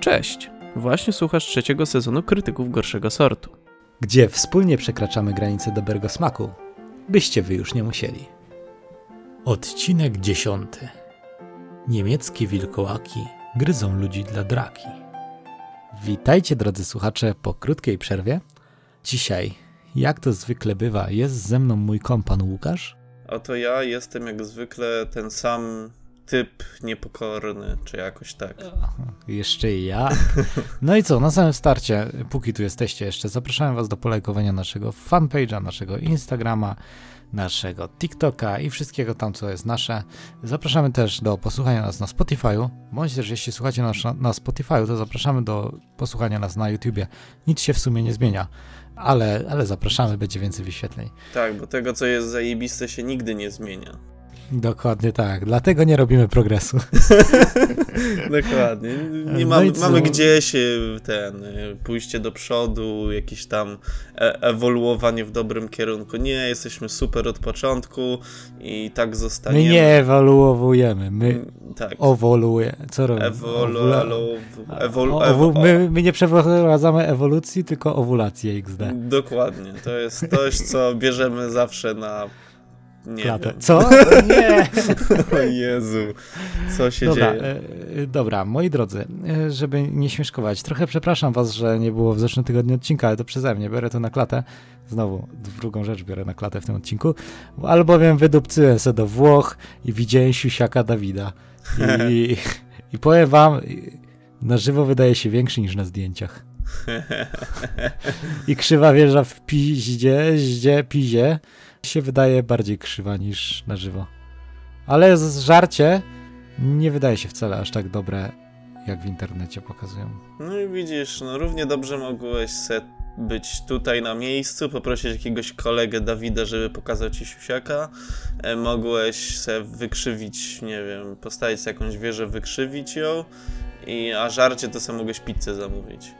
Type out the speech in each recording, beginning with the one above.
Cześć! Właśnie słuchasz trzeciego sezonu Krytyków Gorszego Sortu. gdzie wspólnie przekraczamy granice dobrego smaku, byście wy już nie musieli. Odcinek dziesiąty. Niemieckie wilkołaki gryzą ludzi dla draki. Witajcie drodzy słuchacze po krótkiej przerwie. Dzisiaj, jak to zwykle bywa, jest ze mną mój kompan Łukasz. Oto ja jestem jak zwykle ten sam typ niepokorny, czy jakoś tak. Jeszcze i ja. No i co, na samym starcie, póki tu jesteście jeszcze, zapraszam was do polajkowania naszego fanpage'a, naszego Instagrama, naszego TikToka i wszystkiego tam, co jest nasze. Zapraszamy też do posłuchania nas na Spotify'u, bądź też jeśli słuchacie nas na Spotify'u, to zapraszamy do posłuchania nas na YouTubie. Nic się w sumie nie zmienia, ale, ale zapraszamy, będzie więcej wyświetleń. Tak, bo tego, co jest zajebiste, się nigdy nie zmienia. Dokładnie tak, dlatego nie robimy progresu. Dokładnie. Nie No mamy, i co? mamy gdzieś y, ten, y, pójście do przodu, jakieś tam e ewoluowanie w dobrym kierunku. Nie, jesteśmy super od początku i tak My zostaniemy. nie ewoluujemy, my Mm, Tak. ewoluujemy. Co robimy? Ewolu, Ewolu- ewolu, O, owu, ewo- my, my nie przeprowadzamy ewolucji, tylko owulację XD. Dokładnie. To jest coś, co bierzemy zawsze na. Nie Klatę. Co? Nie. O Jezu, co się Dobra, dzieje? e, e, dobra, moi drodzy, e, żeby nie śmieszkować, trochę przepraszam was, że nie było w zeszłym tygodniu odcinka, ale to przeze mnie, biorę to na klatę. Znowu, drugą rzecz biorę na klatę w tym odcinku, albowiem wydupcyłem se do Włoch i widziałem siusiaka Dawida. I, i powiem wam, na żywo wydaje się większy niż na zdjęciach. I krzywa wieża w piździe, ździe, pizie się wydaje bardziej krzywa niż na żywo. Ale z żarcie nie wydaje się wcale aż tak dobre, jak w internecie pokazują. No i widzisz, no równie dobrze mogłeś se być tutaj na miejscu, poprosić jakiegoś kolegę Dawida, żeby pokazał ci siusiaka. E, mogłeś se wykrzywić, nie wiem, postawić sobie jakąś wieżę, wykrzywić ją. I, a żarcie to sobie mogłeś pizzę zamówić.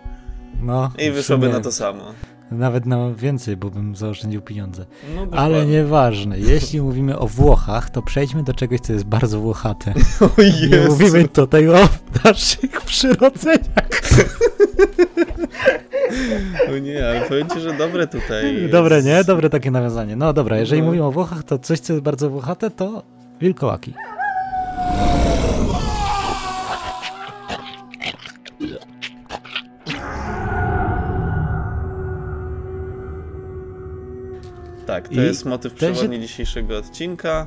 No, I wyszłoby na to samo. Nawet na więcej, bo bym zaoszczędził pieniądze. No, Ale nieważne, jeśli mówimy o Włochach, to przejdźmy do czegoś, co jest bardzo włochate. O Nie Jezu. mówimy tutaj o naszych przyrodzeniach. O nie, ale powiem ci, że dobre tutaj jest. Dobre, nie? Dobre takie nawiązanie. No dobra, jeżeli No. mówimy o Włochach, to coś, co jest bardzo włochate, to wilkołaki. Tak, to I jest motyw ten się- przewodni dzisiejszego odcinka.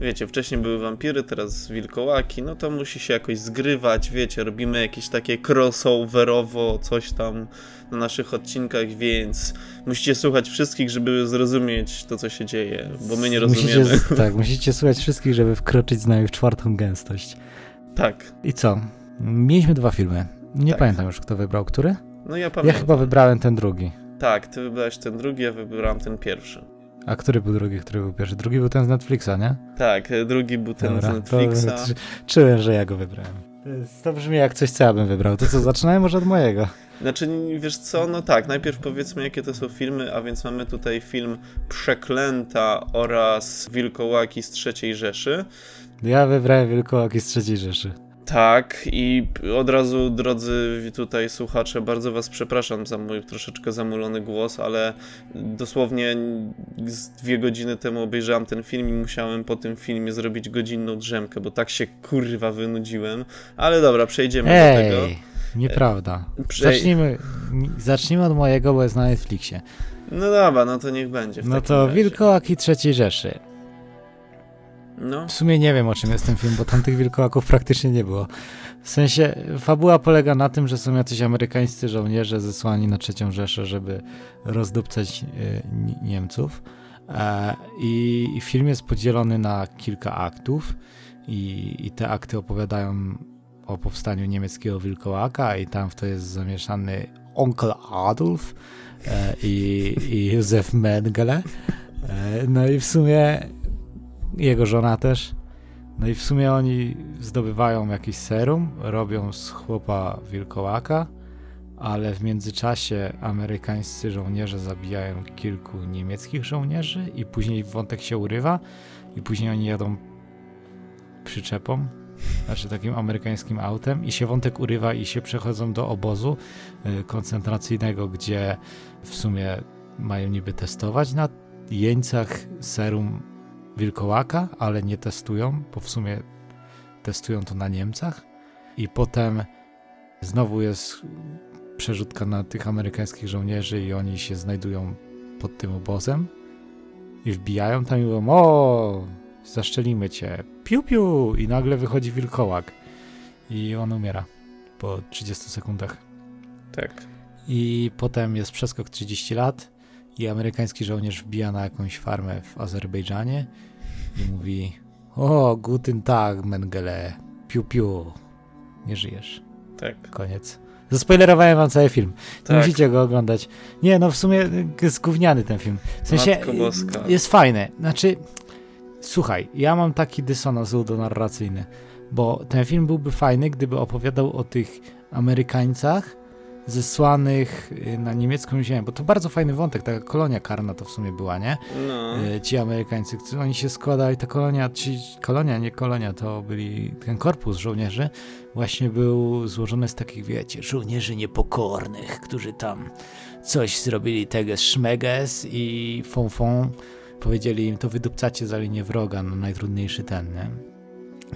Wiecie, wcześniej były wampiry, teraz wilkołaki, no to musi się jakoś zgrywać, wiecie, robimy jakieś takie crossoverowo coś tam na naszych odcinkach, więc musicie słuchać wszystkich, żeby zrozumieć to, co się dzieje, bo my nie rozumiemy. Musicie, tak, musicie słuchać wszystkich, żeby wkroczyć z nami w czwartą gęstość. Tak, I co? Mieliśmy dwa filmy. Nie Tak. pamiętam już, kto wybrał który. no ja Ja pamiętam. chyba wybrałem ten drugi. Tak, ty wybrałeś ten drugi, ja wybrałem ten pierwszy. A który był drugi, który był pierwszy? Drugi był ten z Netflixa, nie? Tak, drugi był ten Dobra, z Netflixa. To, czu- czułem, że ja go wybrałem. To, brzmi jak coś, co ja bym wybrał. To co, zaczynałem może od mojego. Znaczy, wiesz co, no tak, najpierw powiedzmy jakie to są filmy, a więc mamy tutaj film Przeklęta oraz Wilkołaki z III Rzeszy. Ja wybrałem Wilkołaki z trzeciej Rzeszy. Tak, i od razu, drodzy tutaj słuchacze, bardzo was przepraszam za mój troszeczkę zamulony głos, ale dosłownie z dwie godziny temu obejrzałem ten film i musiałem po tym filmie zrobić godzinną drzemkę, bo tak się kurwa wynudziłem. Ale dobra, przejdziemy do tego. Ej, nieprawda. Przej- Zacznijmy, zacznijmy od mojego, bo jest na Netflixie. No dobra, no to niech będzie. No to razie. Wilkołaki trzeciej Rzeszy. No. W sumie nie wiem o czym jest ten film, bo tam tych wilkołaków praktycznie nie było. W sensie fabuła polega na tym, że są jacyś amerykańscy żołnierze zesłani na trzecią Rzeszę, żeby rozdupcać y, Ni- Niemców. E, I, I film jest podzielony na kilka aktów i, i te akty opowiadają o powstaniu niemieckiego wilkołaka i tam w to jest zamieszany onkel Adolf e, i, i Józef Mengele. E, no i w sumie jego żona też. No i w sumie oni zdobywają jakiś serum, robią z chłopa wilkołaka, ale w międzyczasie amerykańscy żołnierze zabijają kilku niemieckich żołnierzy i później wątek się urywa i później oni jadą przyczepą znaczy takim amerykańskim autem i się wątek urywa i się przechodzą do obozu y, koncentracyjnego, gdzie w sumie mają niby testować na jeńcach serum wilkołaka, ale nie testują, bo w sumie testują to na Niemcach i potem znowu jest przerzutka na tych amerykańskich żołnierzy i oni się znajdują pod tym obozem i wbijają tam i mówią o, zaszczelimy cię, piu piu i nagle wychodzi wilkołak i on umiera po 30 sekundach. Tak. I potem jest przeskok 30 lat i amerykański żołnierz wbija na jakąś farmę w Azerbejdżanie i mówi o, guten tag, Mengele, piu piu, nie żyjesz. Tak. Koniec. Zaspoilerowałem wam cały film. Tak. Musicie go oglądać. Nie, no w sumie jest gówniany ten film. W sensie jest fajny. Znaczy, słuchaj, ja mam taki dysonans ludonarracyjny, bo ten film byłby fajny, gdyby opowiadał o tych Amerykańcach zesłanych y, na niemiecką ziemię, bo to bardzo fajny wątek, taka kolonia karna to w sumie była, nie? No. Y, Ci Amerykańcy, oni się składali, ta kolonia, ci, kolonia, nie kolonia, to byli, ten korpus żołnierzy właśnie był złożony z takich, wiecie, żołnierzy niepokornych, którzy tam coś zrobili teges szmeges i fą powiedzieli im, to wydupcacie za linię wroga na najtrudniejszy ten, nie?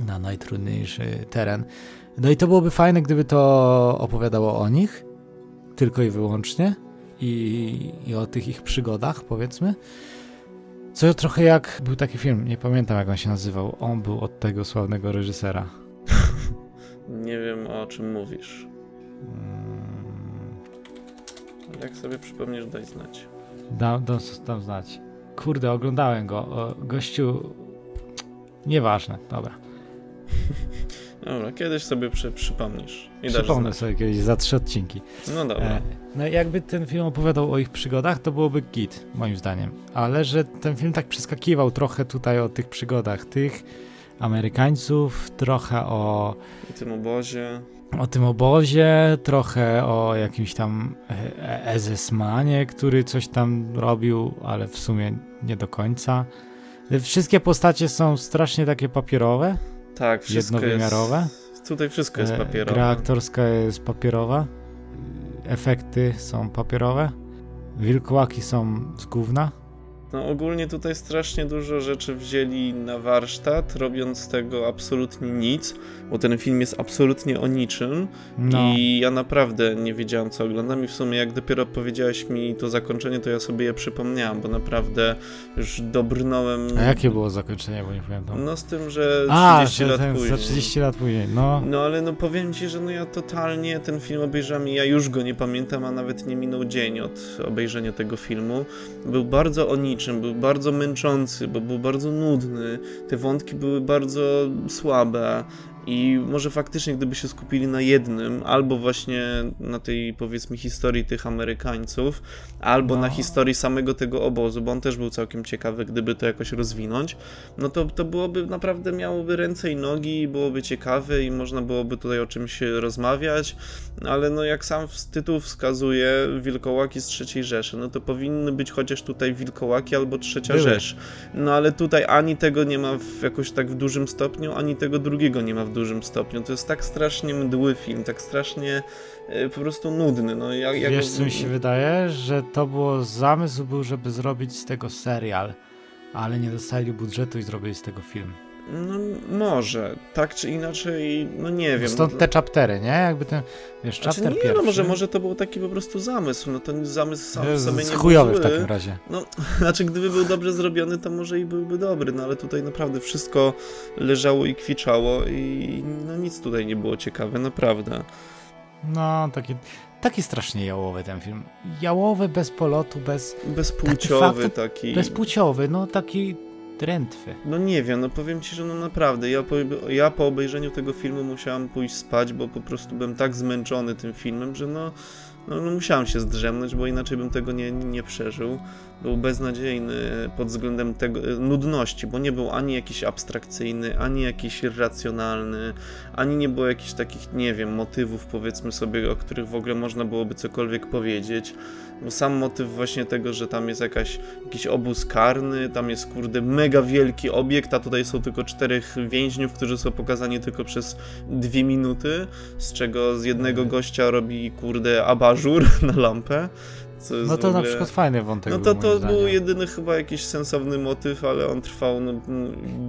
Na najtrudniejszy teren. No i to byłoby fajne, gdyby to opowiadało o nich, tylko i wyłącznie i, i o tych ich przygodach, powiedzmy. Co trochę jak był taki film, nie pamiętam jak on się nazywał. On był od tego sławnego reżysera. Nie wiem o czym mówisz. Mm, Jak sobie przypomnisz, daj znać. Dam, dam, dam znać. Kurde, oglądałem go. O, gościu. Nieważne, dobra. Dobra, kiedyś sobie przy, przypomnisz. I Przypomnę sobie kiedyś za trzy odcinki. No dobra. E, no i jakby ten film opowiadał o ich przygodach, to byłoby git, moim zdaniem. Ale że ten film tak przeskakiwał trochę tutaj o tych przygodach tych Amerykańców, trochę o I tym obozie. o tym obozie, trochę o jakimś tam e- SS-manie, który coś tam robił, ale w sumie nie do końca. Wszystkie postacie są strasznie takie papierowe, Tak, wszystko jednowymiarowe. jest... Tutaj wszystko jest E, papierowe. Gra aktorska jest papierowa, efekty są papierowe, wilkołaki są z gówna. No ogólnie tutaj strasznie dużo rzeczy wzięli na warsztat, robiąc z tego absolutnie nic, bo ten film jest absolutnie o niczym No, i ja naprawdę nie wiedziałem co oglądam i w sumie jak dopiero powiedziałeś mi to zakończenie, to ja sobie je przypomniałem, bo naprawdę już dobrnąłem... a jakie było zakończenie, bo nie pamiętam. No z tym, że 30 a, lat ten, później. za 30 lat później, no. No ale no powiem ci, że no ja totalnie ten film obejrzałem i ja już go nie pamiętam, a nawet nie minął dzień od obejrzenia tego filmu. Był bardzo o niczym, był bardzo męczący, bo był bardzo nudny. Te wątki były bardzo słabe. I może faktycznie, gdyby się skupili na jednym, albo właśnie na tej powiedzmy historii tych Amerykańców, albo No. na historii samego tego obozu, bo on też był całkiem ciekawy, gdyby to jakoś rozwinąć, no to, to byłoby naprawdę miałoby ręce i nogi, byłoby ciekawe i można byłoby tutaj o czymś rozmawiać, ale no jak sam tytuł wskazuje, wilkołaki z trzeciej Rzeszy, no to powinny być chociaż tutaj wilkołaki albo trzecia Były. Rzesz. No ale tutaj ani tego nie ma w jakoś tak w dużym stopniu, ani tego drugiego nie ma w dużym stopniu. To jest tak strasznie mdły film, tak strasznie e, po prostu nudny. No, ja, ja Wiesz, co mi się wydaje? Że to było, zamysł był, żeby zrobić z tego serial, ale nie dostali budżetu i zrobili z tego film. No może, tak czy inaczej, no nie wiem. Stąd te chaptery, nie? Jakby ten, wiesz, Znaczy, chapter nie, pierwszy. no może, może to był taki po prostu zamysł, no to zamysł sam w sobie nie był chujowy w zły. takim razie. No, znaczy gdyby był dobrze zrobiony, to może i byłby dobry, no ale tutaj naprawdę wszystko leżało i kwiczało i no nic tutaj nie było ciekawe, naprawdę. No, taki, taki strasznie jałowy ten film. Jałowy, bez polotu, bez, Bezpłciowy Taki taki. bezpłciowy, no taki drętwy. No nie wiem, no powiem ci, że no naprawdę, ja po, ja po obejrzeniu tego filmu musiałam pójść spać, bo po prostu byłem tak zmęczony tym filmem, że no no, no musiałem się zdrzemnąć, bo inaczej bym tego nie, nie przeżył. Był beznadziejny pod względem tego, nudności, bo nie był ani jakiś abstrakcyjny, ani jakiś irracjonalny, ani nie było jakichś takich, nie wiem, motywów powiedzmy sobie, o których w ogóle można byłoby cokolwiek powiedzieć. Bo sam motyw właśnie tego, że tam jest jakaś, jakiś obóz karny, tam jest kurde mega wielki obiekt, a tutaj są tylko czterech więźniów, którzy są pokazani tylko przez dwie minuty, z czego z jednego gościa robi kurde abażur na lampę. No to ogóle... na przykład fajny wątek No był, to, moim to był jedyny chyba jakiś sensowny motyw, ale on trwał no,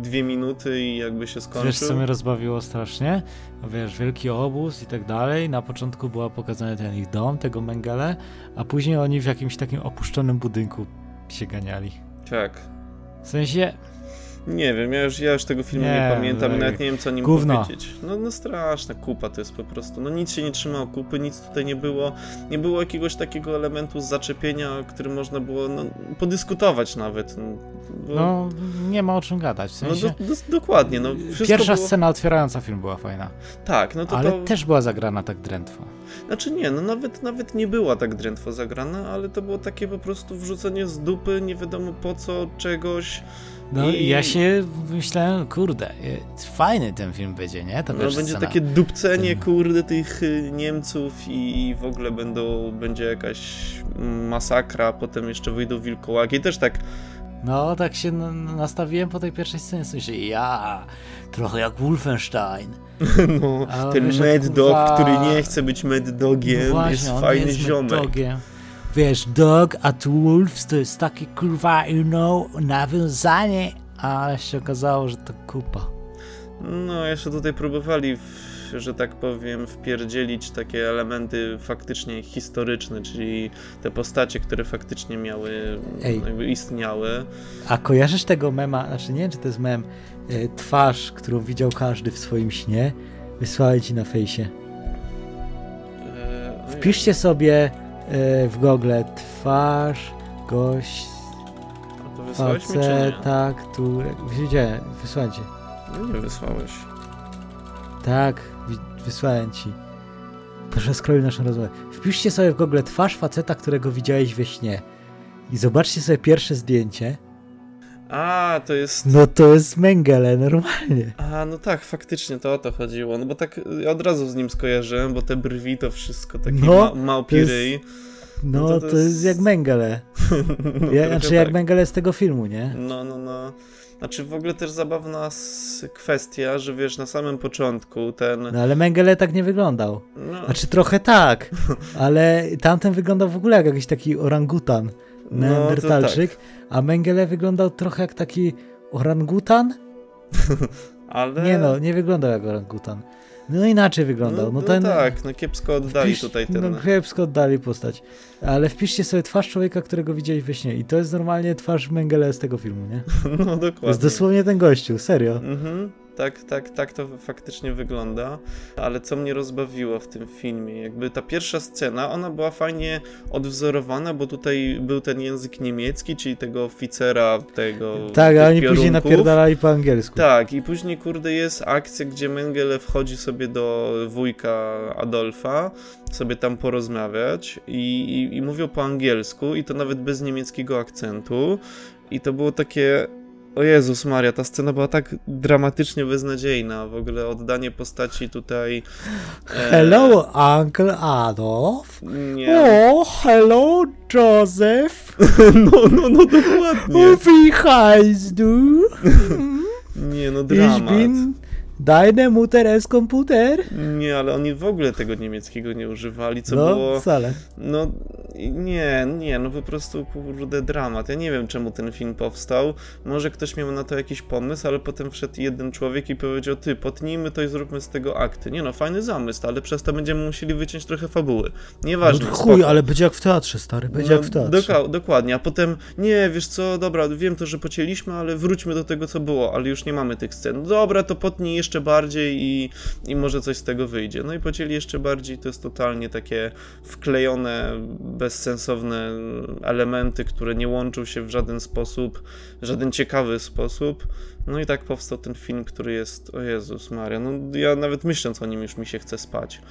dwie minuty i jakby się skończył. Wiesz, co mnie rozbawiło strasznie? No Wiesz, wielki obóz i tak dalej. Na początku była pokazany ten ich dom, tego Mengele, a później oni w jakimś takim opuszczonym budynku się ganiali. Tak. W sensie, Nie wiem, ja już, ja już tego filmu nie, Nie, pamiętam tak. nawet nie wiem co o nim Gówno. powiedzieć. No, no straszna kupa to jest po prostu. No nic się nie trzymało kupy, nic tutaj nie było. Nie było jakiegoś takiego elementu zaczepienia, który można było no, podyskutować nawet. No, bo- no nie ma o czym gadać. W no sensie, do, do, dokładnie, no pierwsza było... scena otwierająca film była fajna, Tak, no to ale to... też była zagrana tak drętwo. Znaczy nie, no nawet, nawet nie była tak drętwo zagrana, ale to było takie po prostu wrzucenie z dupy, nie wiadomo po co, czegoś. No I- ja się myślałem, kurde, e, fajny ten film będzie, nie? Ta No będzie scena. takie dupcenie, Ten- kurde, tych y, Niemców i w ogóle będą, będzie jakaś masakra, a potem jeszcze wyjdą wilkołaki. I też tak, No, tak się nastawiłem po tej pierwszej scenie, sensie, ja, trochę jak Wolfenstein. no, A ten wiesz, Mad Dog, kurwa- który nie chce być Mad Dogiem, No właśnie, jest fajny jest ziomek. Wiesz, dog at wolves to jest takie kurwa, you know, nawiązanie, ale się okazało, że to kupa. No, jeszcze tutaj próbowali, w, że tak powiem, wpierdzielić takie elementy faktycznie historyczne, czyli te postacie, które faktycznie miały, Ej. jakby istniały. A kojarzysz tego mema, znaczy nie wiem, czy to jest mem, e, twarz, którą widział każdy w swoim śnie? Wysłałem ci na fejsie. E. Wpiszcie sobie w Google twarz, gość, faceta, który... Widziałem, wysłałem ci. No nie wysłałeś. Tak, wysłałem ci. Proszę skroić naszą rozmowę. Wpiszcie sobie w Google twarz faceta, którego widziałeś we śnie. I zobaczcie sobie pierwsze zdjęcie. A, to jest... No to jest Mengele, normalnie. A, no tak, faktycznie to o to chodziło. No bo tak y, od razu z nim skojarzyłem, bo te brwi to wszystko takie No, ma, małpi ryj. No, No to to, to jest jest- jak Mengele. No, Ja, znaczy jak tak. Mengele z tego filmu, nie? No, no, no. Znaczy w ogóle też zabawna kwestia, że wiesz, na samym początku ten... No ale Mengele tak nie wyglądał. No, Znaczy trochę tak, ale tamten wyglądał w ogóle jak jakiś taki orangutan, no, to neandertalczyk, tak. a Mengele wyglądał trochę jak taki orangutan? Ale... Nie no, nie wyglądał jak orangutan. No inaczej wyglądał. No, no, ten, tak, no kiepsko oddali wpisz- tutaj ten... No kiepsko oddali postać. Ale wpiszcie sobie twarz człowieka, którego widziałeś we śnie i to jest normalnie twarz Mengele z tego filmu, nie? No To dokładnie. jest dosłownie ten gościu, serio. Mhm, tak, tak, tak to faktycznie wygląda. Ale co mnie rozbawiło w tym filmie, jakby ta pierwsza scena, ona była fajnie odwzorowana, bo tutaj był ten język niemiecki, czyli tego oficera, tego. Tak, a oni później piorunków. napierdalali po angielsku. Tak, i później, kurde, jest akcja, gdzie Mengele wchodzi sobie do wujka Adolfa, sobie tam porozmawiać i, i, i mówią po angielsku, i to nawet bez niemieckiego akcentu. I to było takie. O Jezus Maria, ta scena była tak dramatycznie beznadziejna. W ogóle oddanie postaci tutaj. e, Hello, Uncle Adolf. Nie. O, hello, Joseph. No, no, no, dokładnie. Wie heißt du? Nie, no, Ich dramat. bin deine Mutter es Computer. Nie, ale oni w ogóle tego niemieckiego nie używali, co no, było. wcale. No nie, nie, no po prostu kurde dramat. Ja nie wiem czemu ten film powstał. Może ktoś miał na to jakiś pomysł, ale potem wszedł jeden człowiek i powiedział: Ty, potnijmy to i zróbmy z tego akty. Nie no, fajny zamysł, ale przez to będziemy musieli wyciąć trochę fabuły. Nieważne. no, chuj, ale będzie jak w teatrze, stary, będzie No, jak w teatrze. doka- dokładnie, a potem, nie, wiesz co, dobra, wiem to, że pocięliśmy, ale wróćmy do tego, co było, ale już nie mamy tych scen. Dobra, to potnij jeszcze bardziej i, i może coś z tego wyjdzie. No i pocięli jeszcze bardziej, to jest totalnie takie wklejone, bezsensowne elementy, które nie łączą się w żaden sposób, w żaden ciekawy sposób. No i tak powstał ten film, który jest, o Jezus Maria, no ja nawet myśląc o nim już mi się chce spać.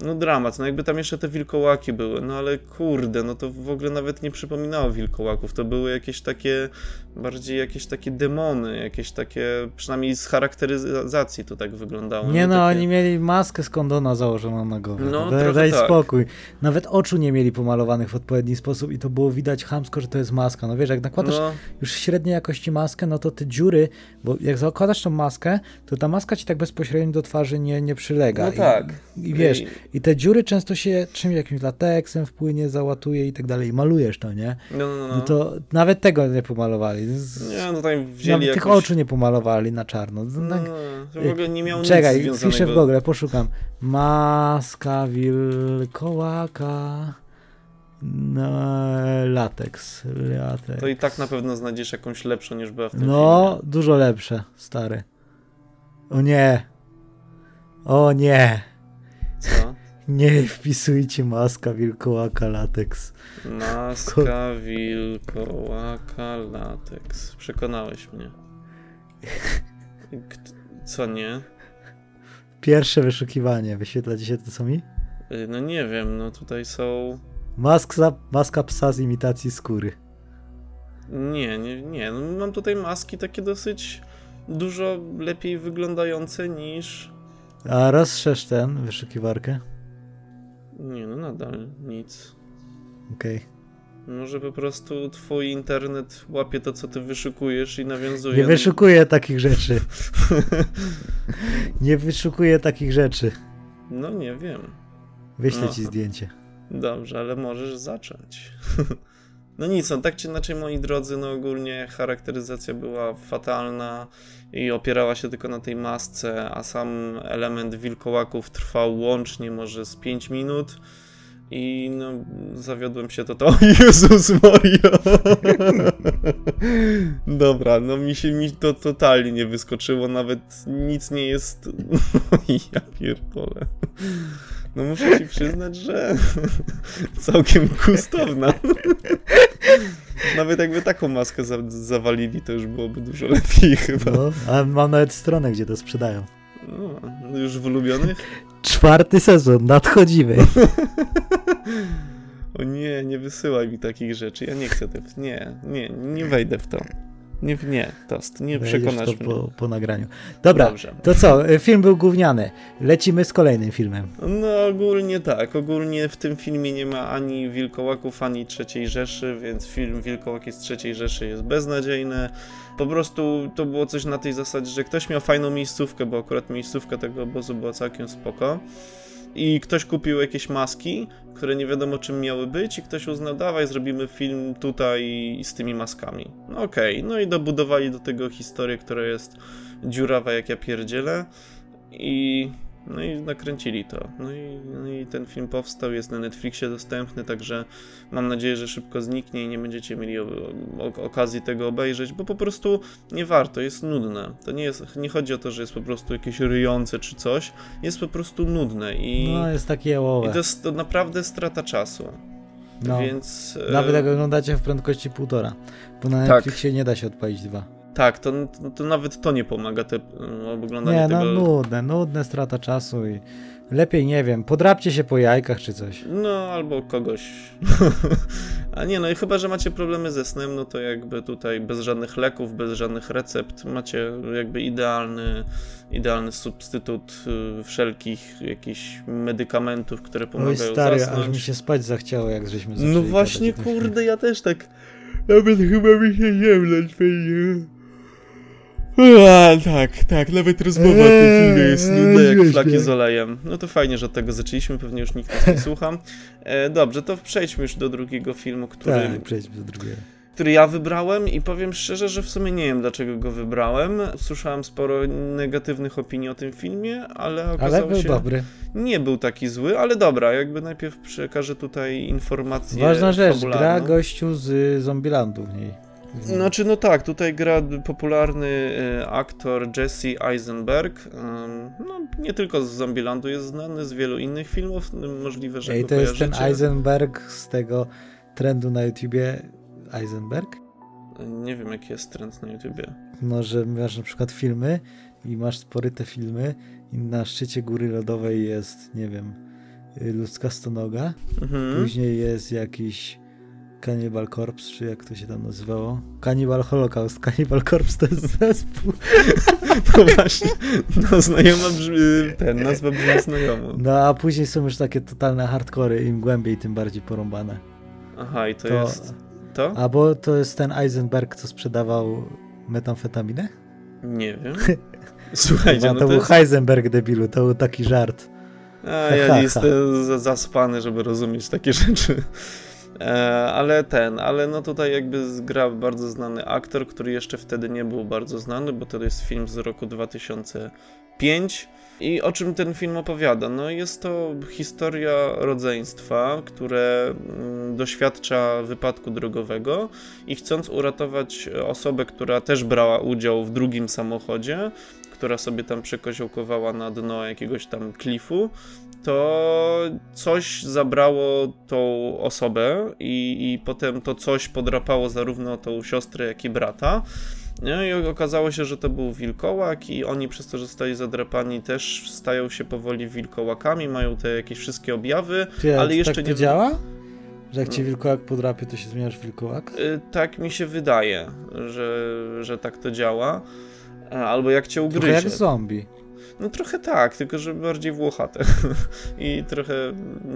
No dramat, no jakby tam jeszcze te wilkołaki były, no ale kurde, no to w ogóle nawet nie przypominało wilkołaków, to były jakieś takie, bardziej jakieś takie demony, jakieś takie, przynajmniej z charakteryzacji to tak wyglądało. Nie no, takie... oni mieli maskę z kondona założoną na głowę. No, daj, daj tak. spokój. Nawet oczu nie mieli pomalowanych w odpowiedni sposób i to było widać chamsko, że to jest maska. No wiesz, jak nakładasz No, już średniej jakości maskę, no to te dziury, bo jak zakładasz tą maskę, to ta maska ci tak bezpośrednio do twarzy nie, nie przylega. no I, tak. I wiesz, I- te dziury często się czymś jakimś lateksem wpłynie, załatuje i tak dalej. Malujesz to, nie? No, no, no. No to nawet tego nie pomalowali. Z- Nie, no tam wzięli Nawet jakoś... tych oczu nie pomalowali na czarno. No, Tak- to w ogóle nie miał Czekaj, nic piszę w Google, poszukam. Maska wilkołaka. No, lateks. lateks. To i tak na pewno znajdziesz jakąś lepszą niż była w tym No, dużo lepsze, stary. O nie. O nie. filmie. Co? Nie wpisujcie maska wilkołaka lateks. Maska wilkołaka lateks. Przekonałeś mnie. Co nie? Pierwsze wyszukiwanie. Wyświetla się to co mi? Y, No nie wiem, no tutaj są... Maska, maska psa z imitacji skóry. Nie, nie, nie. No, mam tutaj maski takie dosyć dużo lepiej wyglądające niż... A rozszerz ten, wyszukiwarkę. Nie, no nadal nic. Okej. Może po prostu twój internet łapie to, co ty wyszukujesz i nawiązuje... Nie wyszukuję takich rzeczy. Nie wyszukuję takich rzeczy. No nie wiem. Wyślę No. ci zdjęcie. Dobrze, ale możesz zacząć. No nic, no tak czy inaczej, moi drodzy, no ogólnie charakteryzacja była fatalna i opierała się tylko na tej masce, a sam element wilkołaków trwał łącznie może z 5 minut i no zawiodłem się to to. Jezus Maria! Dobra, no mi się mi to totalnie nie wyskoczyło, nawet nic nie jest... ja pierdolę. No muszę ci przyznać, że całkiem gustowna. Nawet jakby taką maskę za zawalili, to już byłoby dużo lepiej chyba. No, a mam nawet stronę, gdzie to sprzedają. No, już w ulubionych? Czwarty sezon, nadchodzimy. O nie, nie wysyłaj mi takich rzeczy. Ja nie chcę te... Nie, nie, nie wejdę w to. Nie, nie, tost, nie przekonasz to mnie. po, po nagraniu. Dobra, Dobrze. to co? y, Film był gówniany. Lecimy z kolejnym filmem. No ogólnie tak, ogólnie w tym filmie nie ma ani Wilkołaków, ani III Rzeszy, więc film Wilkołaki z III Rzeszy jest beznadziejny. Po prostu to było coś na tej zasadzie, że ktoś miał fajną miejscówkę, bo akurat miejscówka tego obozu była całkiem spoko. I ktoś kupił jakieś maski, które nie wiadomo czym miały być i ktoś uznał, dawaj zrobimy film tutaj z tymi maskami. No okej, no i dobudowali do tego historię, która jest dziurawa jak ja pierdzielę i no i nakręcili to. No i, no i ten film powstał, jest na Netflixie dostępny, także mam nadzieję, że szybko zniknie i nie będziecie mieli o, o, okazji tego obejrzeć, bo po prostu nie warto, jest nudne. To nie jest, nie chodzi o to, że jest po prostu jakieś ryjące czy coś, jest po prostu nudne i, No, jest takie i jałowe. to jest to naprawdę strata czasu. No. Więc e, Nawet jak oglądacie w prędkości półtora. Bo na Tak. Netflixie nie da się odpalić dwa. Tak, to, to nawet to nie pomaga te, e, oglądanie Nie, no tego. nudne, nudne, strata czasu i lepiej, nie wiem, podrapcie się po jajkach czy coś. No, albo kogoś. A nie, no i chyba, że macie problemy ze snem, no to jakby tutaj bez żadnych leków, bez żadnych recept, macie jakby idealny, idealny substytut y, wszelkich jakichś medykamentów, które Oj pomagają stary, aż zasnąć. mi się spać zachciało, jak żeśmy zaczęli No właśnie, kurde, ja też tak. Nawet chyba mi się ziemleć będzie. A, tak, tak, nawet rozmowa o tym filmie jest nudna jak Eee, flaki z olejem. No to fajnie, że od tego zaczęliśmy, pewnie już nikt nas nie słucha. E, dobrze, to przejdźmy już do drugiego filmu, który, Tak, przejdźmy do drugiego. który ja wybrałem i powiem szczerze, że w sumie nie wiem dlaczego go wybrałem. Słyszałem sporo negatywnych opinii o tym filmie, ale Ale okazało był się, dobry. nie był taki zły, ale dobra, jakby najpierw przekażę tutaj informacje Ważna rzecz, fabularną. gra gościu z Zombielandu w niej. Znaczy, no tak, tutaj gra popularny e, aktor Jesse Eisenberg. No, nie tylko z Zombielandu jest znany, z wielu innych filmów. m, Możliwe, że Ej, to jest ten. Eisenberg z tego trendu na YouTubie. Eisenberg? Nie wiem, jaki jest trend na YouTubie. No, że masz na przykład filmy i masz spory te filmy i na szczycie góry lodowej jest, nie wiem, y, ludzka stonoga. Mhm. Później jest jakiś Cannibal Corpse, czy jak to się tam nazywało? Cannibal Holocaust. Cannibal Corpse to jest zespół. No właśnie, no znajoma brzmi, ten, nazwa brzmi znajomo. No a później są już takie totalne hardkory, im głębiej, tym bardziej porąbane. Aha, i to, To- jest to? Albo to jest ten Eisenberg, co sprzedawał metamfetaminę? Nie wiem. Słuchajcie, Chyba no to to był jest... Heisenberg debilu, to był taki żart. A, ja nie jestem za- zaspany, żeby rozumieć takie rzeczy. E, ale ten, ale no tutaj jakby gra bardzo znany aktor, który jeszcze wtedy nie był bardzo znany, bo to jest film z roku 2005. I o czym ten film opowiada? No jest to historia rodzeństwa, które mm, doświadcza wypadku drogowego i chcąc uratować osobę, która też brała udział w drugim samochodzie, która sobie tam przekoziołkowała na dno jakiegoś tam klifu, to coś zabrało tą osobę i, i potem to coś podrapało zarówno tą siostrę, jak i brata. No i okazało się, że to był wilkołak i oni przez to, że zostali zadrapani też stają się powoli wilkołakami, mają te jakieś wszystkie objawy. Ty, Ale to jeszcze tak nie- działa? Że jak No. ci wilkołak podrapie, to się zmieniasz w wilkołak? Y, Tak mi się wydaje, że, że tak to działa. A, Albo jak cię Trochę ugryzie. jak zombie. No trochę tak, tylko że bardziej włochate i trochę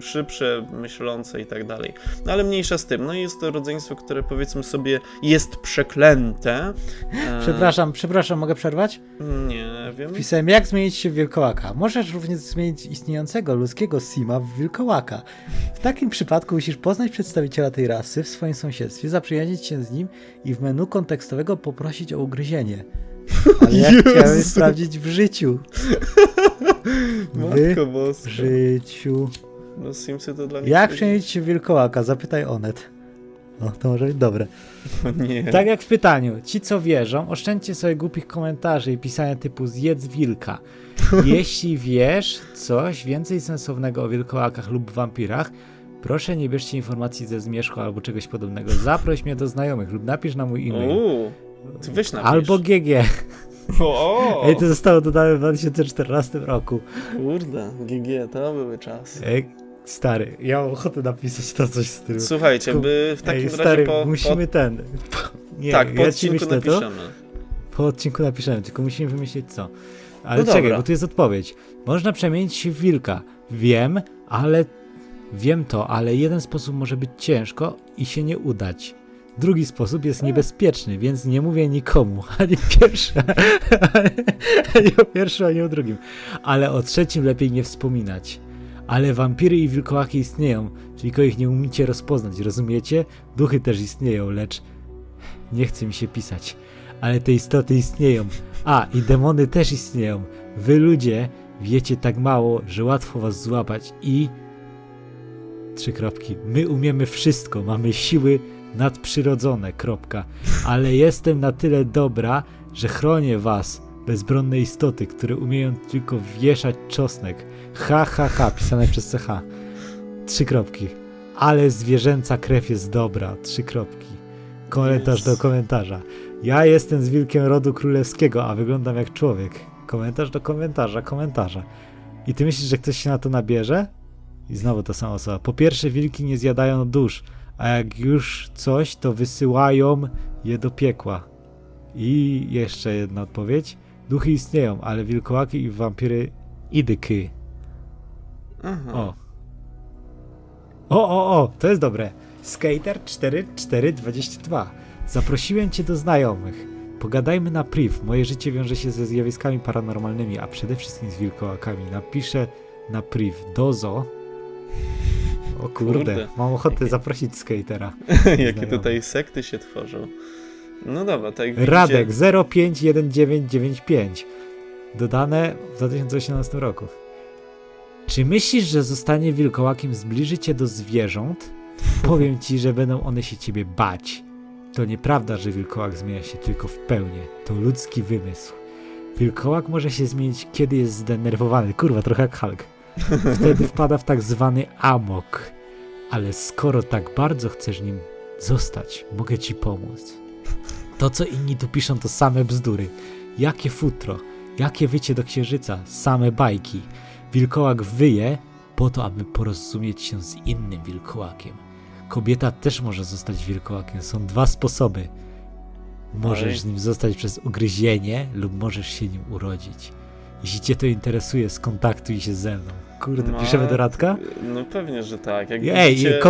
szybsze, myślące i tak dalej. No ale mniejsza z tym. No i jest to rodzeństwo, które powiedzmy sobie jest przeklęte. E, Przepraszam, przepraszam, mogę przerwać? Nie wiem. Wpisałem, jak zmienić się w wilkołaka. Możesz również zmienić istniejącego ludzkiego sima w wilkołaka. W takim przypadku musisz poznać przedstawiciela tej rasy w swoim sąsiedztwie, zaprzyjaźnić się z nim i w menu kontekstowego poprosić o ugryzienie. Ale ja Jezu. chciałem sprawdzić w życiu. W Matko boska. życiu. No Simsy to dla mnie... Jak w wilkołaka? Zapytaj Onet. O, to może być dobre. Nie. Tak jak w pytaniu, ci co wierzą, oszczędźcie sobie głupich komentarzy i pisania typu zjedz wilka. Jeśli wiesz coś więcej sensownego o wilkołakach lub wampirach, proszę nie bierzcie informacji ze zmierzchu albo czegoś podobnego. Zaproś mnie do znajomych lub napisz na mój e-mail. Uuu, ty weź napisz. Albo GG. O, Ej, to zostało dodane w 2014 roku. Kurde, GG, to były czasy. Ej, stary, ja mam ochotę napisać to coś z tym. Słuchajcie, by w takim Ej, razie stary, po, musimy ten. Po, nie, tak, po ja ci odcinku myślę to. napiszemy. Po odcinku napiszemy, tylko musimy wymyślić co. Ale No czekaj, dobra. bo tu jest odpowiedź. Można przemienić się w wilka. Wiem, ale. Wiem to, ale jeden sposób może być ciężko i się nie udać. Drugi sposób jest niebezpieczny, więc nie mówię nikomu. Ani pierwszy, ani o pierwszym, ani o drugim. Ale o trzecim lepiej nie wspominać. Ale wampiry i wilkołaki istnieją, tylko ich nie umiecie rozpoznać, rozumiecie? Duchy też istnieją, lecz nie chce mi się pisać ale te istoty istnieją. A, i demony też istnieją. Wy ludzie wiecie tak mało, że łatwo was złapać i... Trzy kropki. My umiemy wszystko, mamy siły nadprzyrodzone, kropka. Ale jestem na tyle dobra, że chronię was, bezbronne istoty, które umieją tylko wieszać czosnek. Ha, ha, ha, pisane przez CH. Trzy kropki. Ale zwierzęca krew jest dobra. Trzy kropki. Komentarz Yes. do komentarza. Ja jestem z wilkiem rodu królewskiego, a wyglądam jak człowiek. Komentarz do komentarza, komentarza. I ty myślisz, że ktoś się na to nabierze? I znowu ta sama osoba. Po pierwsze, wilki nie zjadają dusz, a jak już coś, to wysyłają je do piekła. I jeszcze jedna odpowiedź. Duchy istnieją, ale wilkołaki i wampiry idyky. Aha. O. O, o, o, to jest dobre. Skater 4422. Zaprosiłem cię do znajomych. Pogadajmy na priv. Moje życie wiąże się ze zjawiskami paranormalnymi, a przede wszystkim z wilkołakami. Napiszę na priv. Dozo. O kurde, Kurde. mam ochotę Jakie- zaprosić skatera. Jakie tutaj sekty się tworzą. No dobra, tak jak widzicie- Radek 051995. Dodane w 2018 roku. Czy myślisz, że zostanie wilkołakiem zbliży cię do zwierząt? Powiem ci, że będą one się ciebie bać. To nieprawda, że wilkołak zmienia się tylko w pełnię. To ludzki wymysł. Wilkołak może się zmienić, kiedy jest zdenerwowany. Kurwa, trochę jak Hulk. Wtedy wpada w tak zwany amok. Ale skoro tak bardzo chcesz nim zostać, mogę ci pomóc. To, co inni tu piszą, to same bzdury. Jakie futro, jakie wycie do księżyca, same bajki. Wilkołak wyje, po to, aby porozumieć się z innym wilkołakiem. Kobieta też może zostać wilkołakiem. Są dwa sposoby. Możesz z nim zostać przez ugryzienie lub możesz się nim urodzić. Jeśli cię to interesuje, skontaktuj się ze mną. Kurde, No, piszemy do Radka? No pewnie, że tak. Jak Ej, widzicie-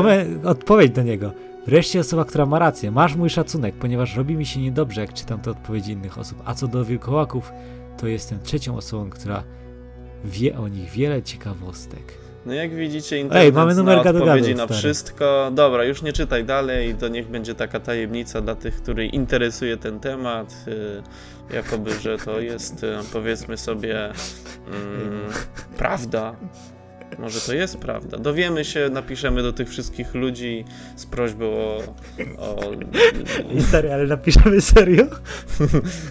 odpowiedź do niego. Wreszcie osoba, która ma rację. Masz mój szacunek, ponieważ robi mi się niedobrze, jak czytam te odpowiedzi innych osób. A co do wilkołaków, to jestem trzecią osobą, która wie o nich wiele ciekawostek. No jak widzicie, internet Ej, mamy numer odpowiedzi gadu, na stary. wszystko. Dobra, już nie czytaj dalej, to niech będzie taka tajemnica dla tych, których interesuje ten temat. y, Jakoby, że to jest, y, powiedzmy sobie, mm, prawda. Może to jest prawda. Dowiemy się, napiszemy do tych wszystkich ludzi z prośbą o. o stary, ale napiszemy serio?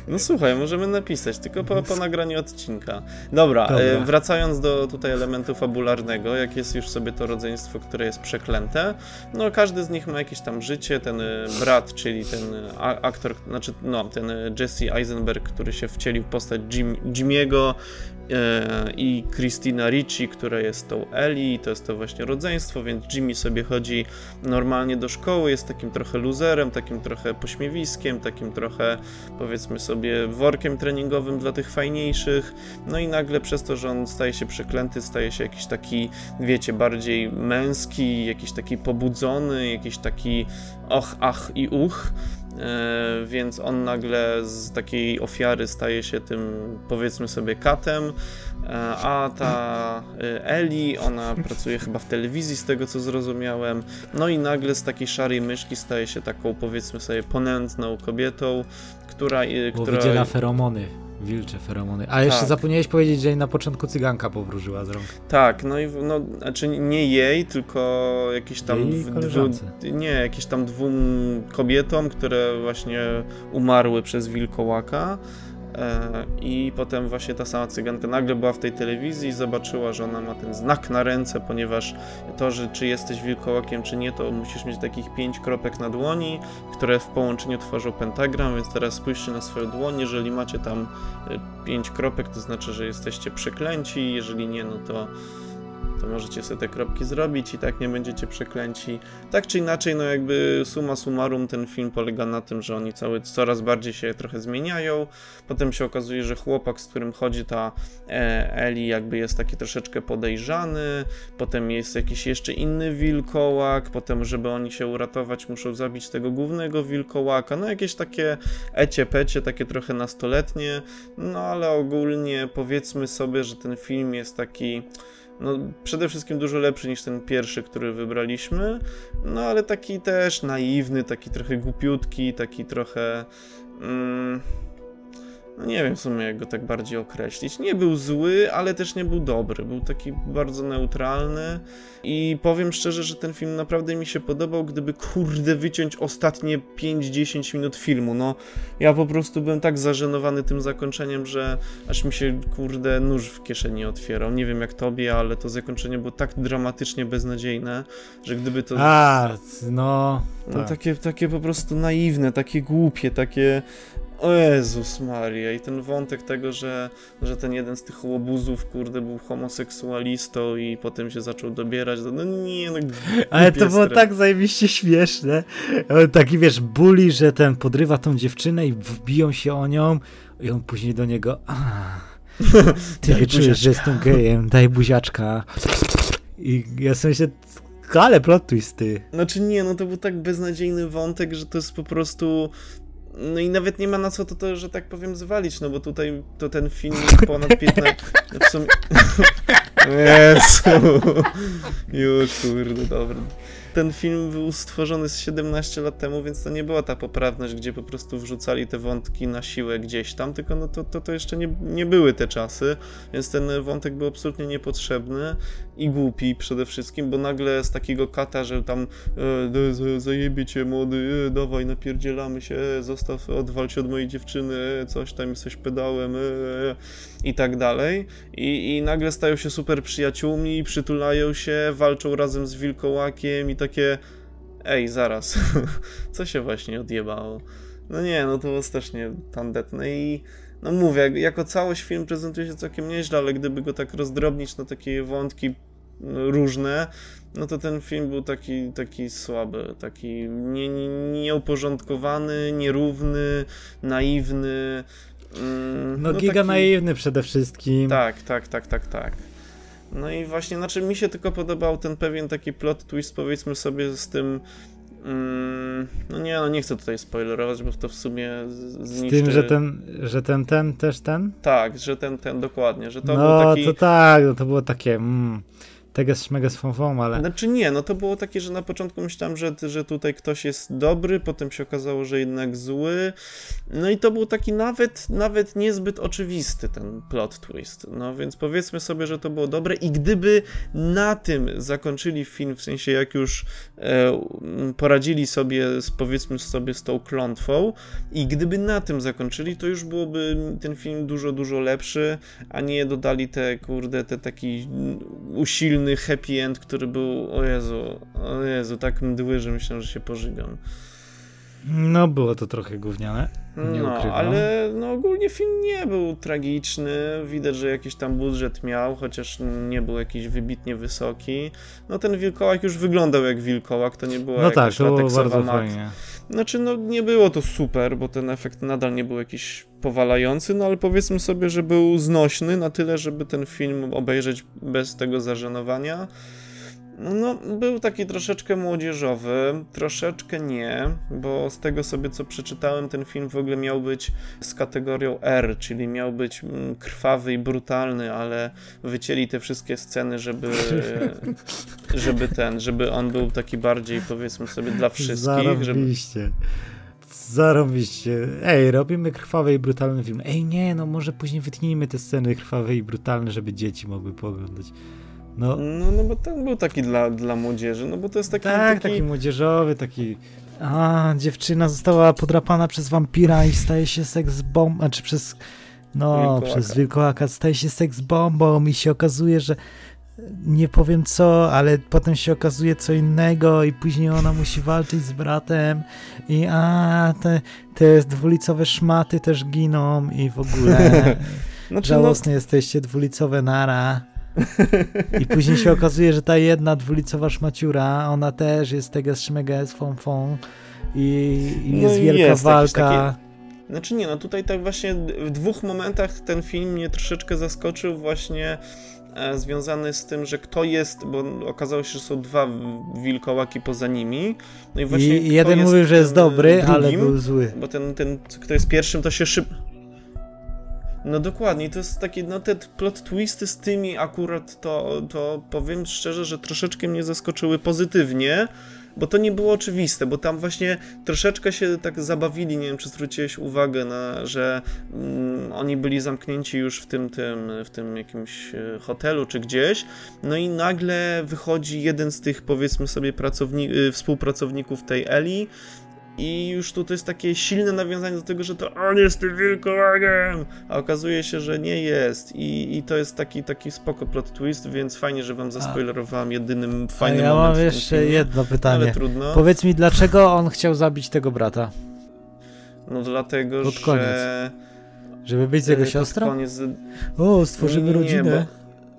no słuchaj, możemy napisać, tylko po, po nagraniu odcinka. Dobra, Dobra. E, wracając do tutaj elementu fabularnego, jak jest już sobie to rodzeństwo, które jest przeklęte, no każdy z nich ma jakieś tam życie, ten e, brat, czyli ten e, aktor, znaczy no, ten Jesse Eisenberg, który się wcielił w postać Jim, Jimiego i Christina Ricci, która jest tą Ellie, to jest to właśnie rodzeństwo, więc Jimmy sobie chodzi normalnie do szkoły, jest takim trochę luzerem, takim trochę pośmiewiskiem, takim trochę powiedzmy sobie workiem treningowym dla tych fajniejszych, no i nagle przez to, że on staje się przeklęty, staje się jakiś taki, wiecie, bardziej męski, jakiś taki pobudzony, jakiś taki och, ach i uch, więc on nagle z takiej ofiary staje się tym, powiedzmy sobie, katem, e, a ta e, Eli, ona pracuje chyba w telewizji, z tego co zrozumiałem, no i nagle z takiej szarej myszki staje się taką, powiedzmy sobie, ponętną kobietą, która... e, Bo która wydziela feromony. Wilcze feromony. A jeszcze Tak. zapomniałeś powiedzieć, że jej na początku cyganka powróżyła z rąk. Tak, no i no, znaczy nie jej, tylko jakieś tam dwu, nie, jakieś tam dwóm kobietom, które właśnie umarły przez wilkołaka. E, I potem właśnie ta sama cyganka nagle była w tej telewizji i zobaczyła, że ona ma ten znak na ręce, ponieważ to, że czy jesteś wilkołakiem, czy nie, to musisz mieć takich pięć kropek na dłoni, które w połączeniu tworzą pentagram, więc teraz spójrzcie na swoją dłoń, jeżeli macie tam e, pięć kropek, to znaczy, że jesteście przeklęci, jeżeli nie, no to to możecie sobie te kropki zrobić i tak nie będziecie przeklęci. Tak czy inaczej, no jakby summa summarum ten film polega na tym, że oni cały, coraz bardziej się trochę zmieniają. Potem się okazuje, że chłopak, z którym chodzi ta e, Eli, jakby jest taki troszeczkę podejrzany. Potem jest jakiś jeszcze inny wilkołak. Potem, żeby oni się uratować, muszą zabić tego głównego wilkołaka. No jakieś takie ecie-pecie, takie trochę nastoletnie. No ale ogólnie powiedzmy sobie, że ten film jest taki no, przede wszystkim dużo lepszy niż ten pierwszy, który wybraliśmy, no ale taki też naiwny, taki trochę głupiutki, taki trochę. Mm, no nie wiem w sumie, jak go tak bardziej określić. Nie był zły, ale też nie był dobry. Był taki bardzo neutralny. I powiem szczerze, że ten film naprawdę mi się podobał, gdyby kurde wyciąć ostatnie 5-10 minut filmu. No, ja po prostu byłem tak zażenowany tym zakończeniem, że aż mi się kurde nóż w kieszeni otwierał. Nie wiem jak tobie, ale to zakończenie było tak dramatycznie beznadziejne, że gdyby to. A, no. No tak. takie, takie po prostu naiwne, takie głupie, takie. O Jezus Maria. I ten wątek tego, że, że ten jeden z tych łobuzów, kurde, był homoseksualistą i potem się zaczął dobierać. do- No nie, no Ale to było tak zajebiście śmieszne. On Taki wiesz, bully, że ten podrywa tą dziewczynę i wbiją się o nią i on później do niego a, ty wie, czujesz, że jestem gejem, daj buziaczka. I ja sobie się, ale plot twist ty. Znaczy nie, no to był tak beznadziejny wątek, że to jest po prostu... No i nawet nie ma na co to, to że tak powiem, zwalić, no bo tutaj to ten film ponad 15... no W sumie... Jezu. Już, kurde, dobra. Ten film był stworzony z 17 lat temu, więc to nie była ta poprawność, gdzie po prostu wrzucali te wątki na siłę gdzieś tam, tylko no to, to, to jeszcze nie, nie były te czasy, więc ten wątek był absolutnie niepotrzebny i głupi przede wszystkim, bo nagle z takiego kata, że tam e, zajebie cię młody, e, dawaj napierdzielamy się, e, zostaw, odwal się od mojej dziewczyny, e, coś tam jesteś pedałem e, e, i tak dalej I, i nagle stają się super przyjaciółmi, przytulają się, walczą razem z wilkołakiem i takie ej, zaraz, co się właśnie odjebało? No nie, no to było strasznie tandetne i no mówię, jak- jako całość film prezentuje się całkiem nieźle, ale gdyby go tak rozdrobnić na takie wątki no, różne, no to ten film był taki, taki słaby, taki nie, nie, nieuporządkowany, nierówny, naiwny. Mm, No, giga taki- naiwny przede wszystkim. Tak, tak, tak, tak, tak. No i właśnie, znaczy mi się tylko podobał ten pewien taki plot twist, powiedzmy sobie, z tym. Mm, no nie, no nie chcę tutaj spoilerować, bo to w sumie z- Z zniszczy. tym, że ten, że ten, ten też ten? Tak, że ten, ten, dokładnie, że to no, był taki. to tak, no to było takie, mm, teges fom fom, ale... Znaczy nie, no to było takie, że na początku myślałem, że, że tutaj ktoś jest dobry, potem się okazało, że jednak zły. No i to był taki nawet, nawet niezbyt oczywisty ten plot twist. No więc powiedzmy sobie, że to było dobre i gdyby na tym zakończyli film, w sensie jak już e, poradzili sobie, z, powiedzmy sobie, z tą klątwą i gdyby na tym zakończyli, to już byłoby ten film dużo, dużo lepszy, a nie dodali te, kurde, te taki usilny happy end, który był, o Jezu, o Jezu, tak mdły, że myślałem, że się pożygam. No, było to trochę gówniane. Nie no, ukrywam. ale no, ogólnie film nie był tragiczny. Widać, że jakiś tam budżet miał, chociaż nie był jakiś wybitnie wysoki. No ten wilkołak już wyglądał jak wilkołak, to nie była No tak, jakaś to było bardzo mak. fajnie. Znaczy, no nie było to super, bo ten efekt nadal nie był jakiś powalający, no ale powiedzmy sobie, że był znośny na tyle, żeby ten film obejrzeć bez tego zażenowania. No, był taki troszeczkę młodzieżowy, troszeczkę nie, bo z tego sobie co przeczytałem, ten film w ogóle miał być z kategorią R, czyli miał być mm, krwawy i brutalny, ale wycięli te wszystkie sceny, żeby, żeby ten, żeby on był taki bardziej powiedzmy sobie dla wszystkich, żeby... Zarobiście. Zarobiście. Ej, robimy krwawy i brutalny film. Ej, nie, no może później wytnijmy te sceny krwawe i brutalne, żeby dzieci mogły pooglądać. No, No, no bo ten był taki dla, dla młodzieży, no bo to jest taki... tak, taki... taki młodzieżowy, taki... A, dziewczyna została podrapana przez wampira i staje się seks bombą, znaczy przez... No, Wilkołaka. przez wilkołaka staje się seks bombą i się okazuje, że nie powiem co, ale potem się okazuje co innego i później ona musi walczyć z bratem i a, te, te dwulicowe szmaty też giną i w ogóle Znaczy, no, żałosne jesteście, dwulicowe nara. I później się okazuje, że ta jedna dwulicowa szmaciura, ona też jest teges szmeges fą fą i, i No jest i wielka jest walka. Znaczy nie, no tutaj tak właśnie w dwóch momentach ten film mnie troszeczkę zaskoczył właśnie e, związany z tym, że kto jest, bo okazało się, że są dwa wilkołaki poza nimi. No i właśnie I jeden jest mówił, że jest dobry, ale drugim, był zły. Bo ten, ten, kto jest pierwszym, to się szyb... No dokładnie, to jest takie, no te plot twisty z tymi akurat to, to powiem szczerze, że troszeczkę mnie zaskoczyły pozytywnie, bo to nie było oczywiste, bo tam właśnie troszeczkę się tak zabawili, nie wiem czy zwróciłeś uwagę na, że mm, oni byli zamknięci już w tym, tym, w tym jakimś e, hotelu czy gdzieś, no i nagle wychodzi jeden z tych powiedzmy sobie pracowni- y, współpracowników tej Eli i już tu to jest takie silne nawiązanie do tego, że to on jest tym wilkołakiem, a okazuje się, że nie jest i, i to jest taki, taki spoko plot twist, więc fajnie, że wam zaspoilerowałem jedynym A fajnym ja moment mam w tym jeszcze jedno ale pytanie. trudno. Powiedz mi, dlaczego on chciał zabić tego brata? No dlatego, Pod że... koniec. Żeby być z jego siostrą? Koniec... O, stworzymy Nie, rodzinę.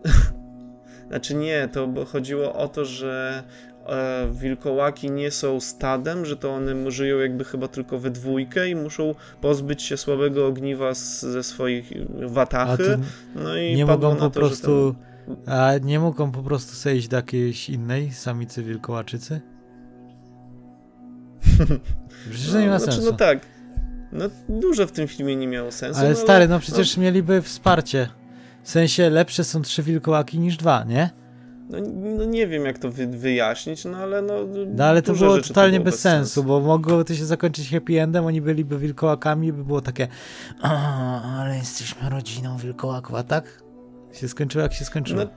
Bo... Znaczy nie, to bo chodziło o to, że wilkołaki nie są stadem, że to one żyją jakby chyba tylko we dwójkę i muszą pozbyć się słabego ogniwa z, ze swoich watachy. No i nie mogą po to, prostu... Że A nie mogą po prostu zejść do jakiejś innej samicy wilkołaczycy? Przecież to nie ma znaczy, sensu. No tak. No dużo w tym filmie nie miało sensu. ale no, stary, no przecież mieliby wsparcie. W sensie lepsze są trzy wilkołaki niż dwa, nie? No, no nie wiem jak to wy, wyjaśnić, no ale no... No ale to było totalnie było bez sensu, bo mogło to się zakończyć happy endem, oni byliby wilkołakami i by było takie o, ale jesteśmy rodziną wilkołaków, a tak? Się skończyło jak się skończyło. No,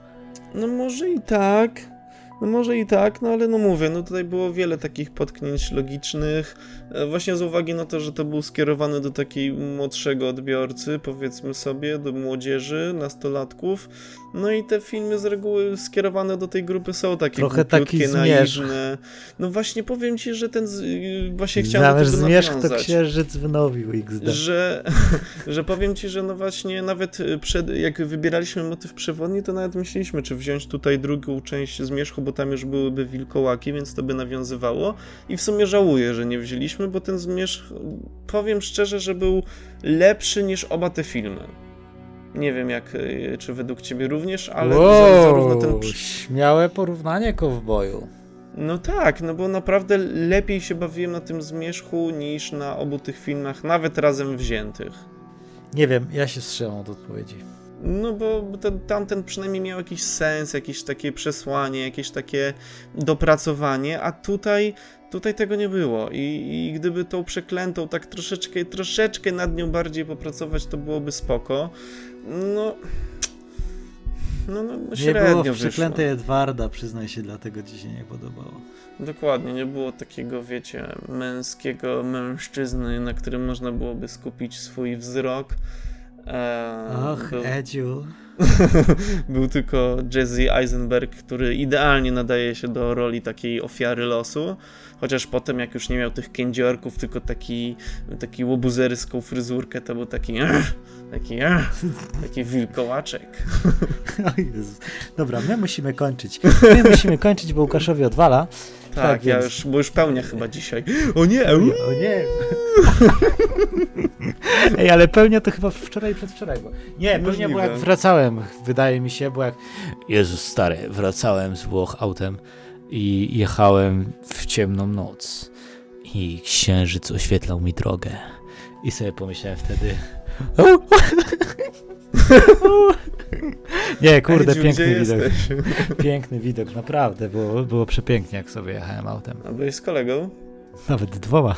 no może i tak. No może i tak, no ale no mówię, no tutaj było wiele takich potknięć logicznych, e, właśnie z uwagi na to, że to był skierowany do takiej młodszego odbiorcy, powiedzmy sobie, do młodzieży, nastolatków, no i te filmy z reguły skierowane do tej grupy są takie Trochę taki naiwne. No właśnie powiem ci, że ten, z- y, właśnie chciałem Nawet do tego zmierzch to nawiązać księżyc wnowił XD. że, że powiem ci, że no właśnie nawet przed, jak wybieraliśmy motyw przewodni, to nawet myśleliśmy, czy wziąć tutaj drugą część zmierzchu, bo tam już byłyby wilkołaki, więc to by nawiązywało. I w sumie żałuję, że nie wzięliśmy, bo ten zmierzch, powiem szczerze, że był lepszy niż oba te filmy. Nie wiem, jak, y, czy według ciebie również, ale wow, zarówno ten śmiałe porównanie kowboju. No tak, no bo naprawdę lepiej się bawiłem na tym zmierzchu niż na obu tych filmach, nawet razem wziętych. Nie wiem, ja się wstrzymam od odpowiedzi. No bo ten, tamten przynajmniej miał jakiś sens, jakieś takie przesłanie, jakieś takie dopracowanie, a tutaj, tutaj tego nie było. I, I gdyby tą przeklętą tak troszeczkę, troszeczkę nad nią bardziej popracować, to byłoby spoko. No. No, no, Nie było w przeklętej Edwarda, przyznaj się, dlatego ci się nie podobało. Dokładnie, nie było takiego, wiecie, męskiego mężczyzny, na którym można byłoby skupić swój wzrok. Och, był, Edziu. był tylko Jesse Eisenberg, który idealnie nadaje się do roli takiej ofiary losu, chociaż potem jak już nie miał tych kędziorków, tylko taki, taki łobuzerską fryzurkę, to był taki taki, taki wilkołaczek. O Jezus. Dobra, my musimy kończyć. My musimy kończyć, bo Łukaszowi odwala. Tak, Tak, ja więc- już, bo już pełnia chyba dzisiaj. O nie! O nie, o nie. Ej, ale pełnia to chyba wczoraj i przedwczoraj. Bo... Nie, pełnia Możliwe. była jak wracałem, wydaje mi się, bo jak... Jezus stary, wracałem z Włoch autem i jechałem w ciemną noc i księżyc oświetlał mi drogę. I sobie pomyślałem wtedy... Nie, kurde, Edziu, piękny widok. jesteś? Piękny widok, naprawdę. Było, było przepięknie, jak sobie jechałem autem. A byłeś z kolegą? Nawet dwoma.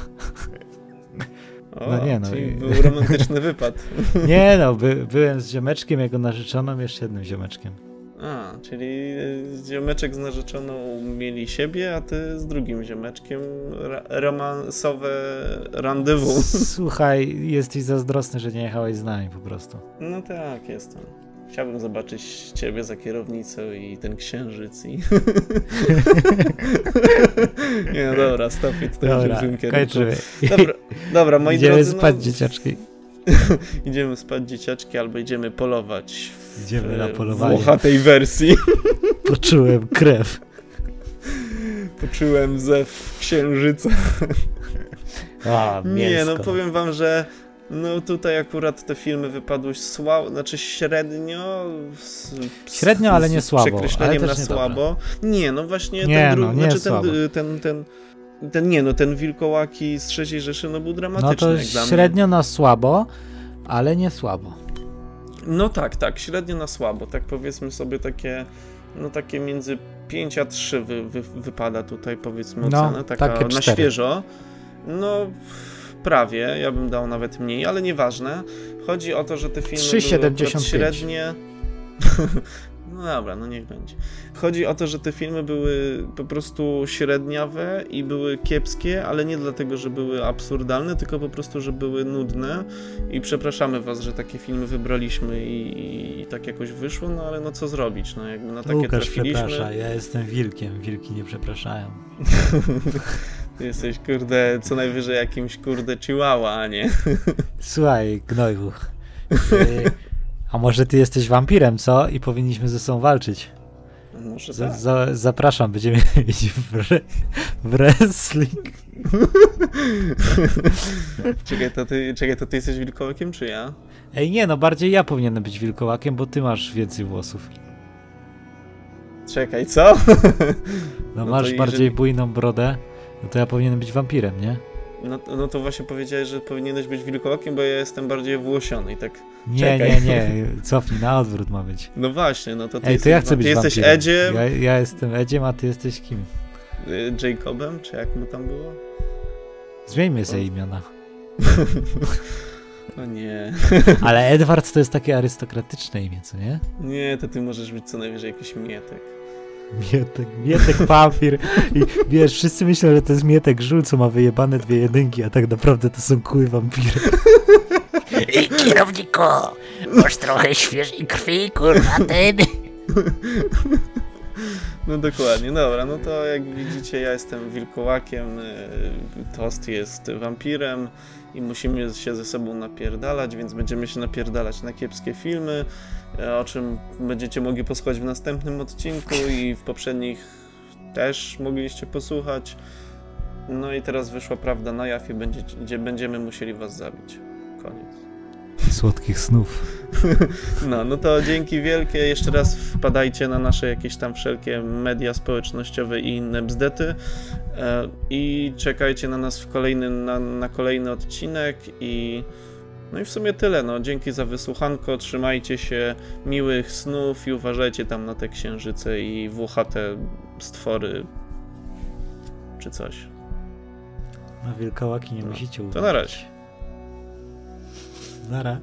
O, No nie, no czyli był romantyczny wypad. Nie no, by, byłem z ziomeczkiem, jego narzeczoną, jeszcze jednym ziomeczkiem. A, czyli e, ziomeczek z narzeczoną mieli siebie, a ty z drugim ziomeczkiem ra- romansowe randewu. Słuchaj, jesteś zazdrosny, że nie jechałeś z nami po prostu. No tak, jestem. Chciałbym zobaczyć ciebie za kierownicą i ten księżyc i... nie no dobra, stop i tutaj Dobra, w kierunku. kończymy. Dobra, dobra, moi Idziemy drodzy, spać, no, dzieciaczki. idziemy spać dzieciaczki albo idziemy polować w Idziemy na polowanie. włochatej wersji. Poczułem krew. Poczułem zew księżyca. A, Nie, no powiem wam, że no tutaj akurat te filmy wypadły słabo, znaczy średnio. Z, z- Średnio, ale nie z słabo, Przekreśleniem ale na nie słabo. Nie, no właśnie Nie, ten no, drugi, nie znaczy ten, słabo. ten, ten, ten, ten, nie no, ten Wilkołaki z trzeciej Rzeszy no był dramatyczny No to średnio na słabo, ale nie słabo. No tak, tak, średnio na słabo, tak powiedzmy sobie takie, no takie między 5 a 3 wy, wy, wypada tutaj powiedzmy No, ocena, taka takie na świeżo. No prawie, ja bym dał nawet mniej, ale nieważne. Chodzi o to, że te filmy były 3,75. akurat średnie... No dobra, no niech będzie. Chodzi o to, że te filmy były po prostu średniawe i były kiepskie, ale nie dlatego, że były absurdalne, tylko po prostu, że były nudne i przepraszamy was, że takie filmy wybraliśmy i, i tak jakoś wyszło, no ale no co zrobić, no jakby na takie Łukasz trafiliśmy. przeprasza, ja jestem wilkiem, wilki nie przepraszają. Ty jesteś kurde, co najwyżej jakimś kurde chihuahua, a nie? Słuchaj, gnoju. y, A może ty jesteś wampirem, co? I powinniśmy ze sobą walczyć. Może Za, tak. za, zapraszam, będziemy mieć w, re, w wrestling. Czekaj, to ty, czekaj, to ty jesteś wilkołakiem, czy ja? Ej, nie, no bardziej ja powinienem być wilkołakiem, bo ty masz więcej włosów. Czekaj, co? No, No masz jeżeli- bardziej bujną brodę, no to ja powinienem być wampirem, nie? No, no to właśnie powiedziałeś, że powinieneś być wilkołakiem, bo ja jestem bardziej włosiony i tak... Nie, Czekaj. nie, nie, cofnij, na odwrót ma być. No właśnie, no to ty Ej, jesteś, to ja chcę ty być jesteś wampirem. Edziem, Ja, ja jestem Edziem, a ty jesteś kim? y, Jacobem, czy jak mu tam było? Zmieńmy sobie imiona. O nie. Ale Edward to jest takie arystokratyczne imię, co nie? Nie, to ty możesz być co najwyżej jakiś mietek. Mietek, Mietek wampir. I wiesz, wszyscy myślą, że to jest Mietek żul, co ma wyjebane dwie jedynki, a tak naprawdę to są kły wampiry. Ej, kierowniku, masz trochę świeżej krwi, kurwa, ten. No dokładnie, dobra, no to jak widzicie ja jestem wilkołakiem, y, Toast jest wampirem i musimy się ze sobą napierdalać, więc będziemy się napierdalać na kiepskie filmy, e, o czym będziecie mogli posłuchać w następnym odcinku i w poprzednich też mogliście posłuchać. No i teraz wyszła prawda na jaw i będziecie, gdzie będziemy musieli was zabić. Koniec. Słodkich snów. No, no to dzięki wielkie. Jeszcze raz wpadajcie na nasze jakieś tam wszelkie media społecznościowe i inne bzdety. E, I czekajcie na nas w kolejny, na, na kolejny odcinek i no i w sumie tyle. No, dzięki za wysłuchanko. Trzymajcie się miłych snów i uważajcie tam na te księżyce i włochate stwory czy coś. Na wilkołaki nie No, musicie To na razie. Nara.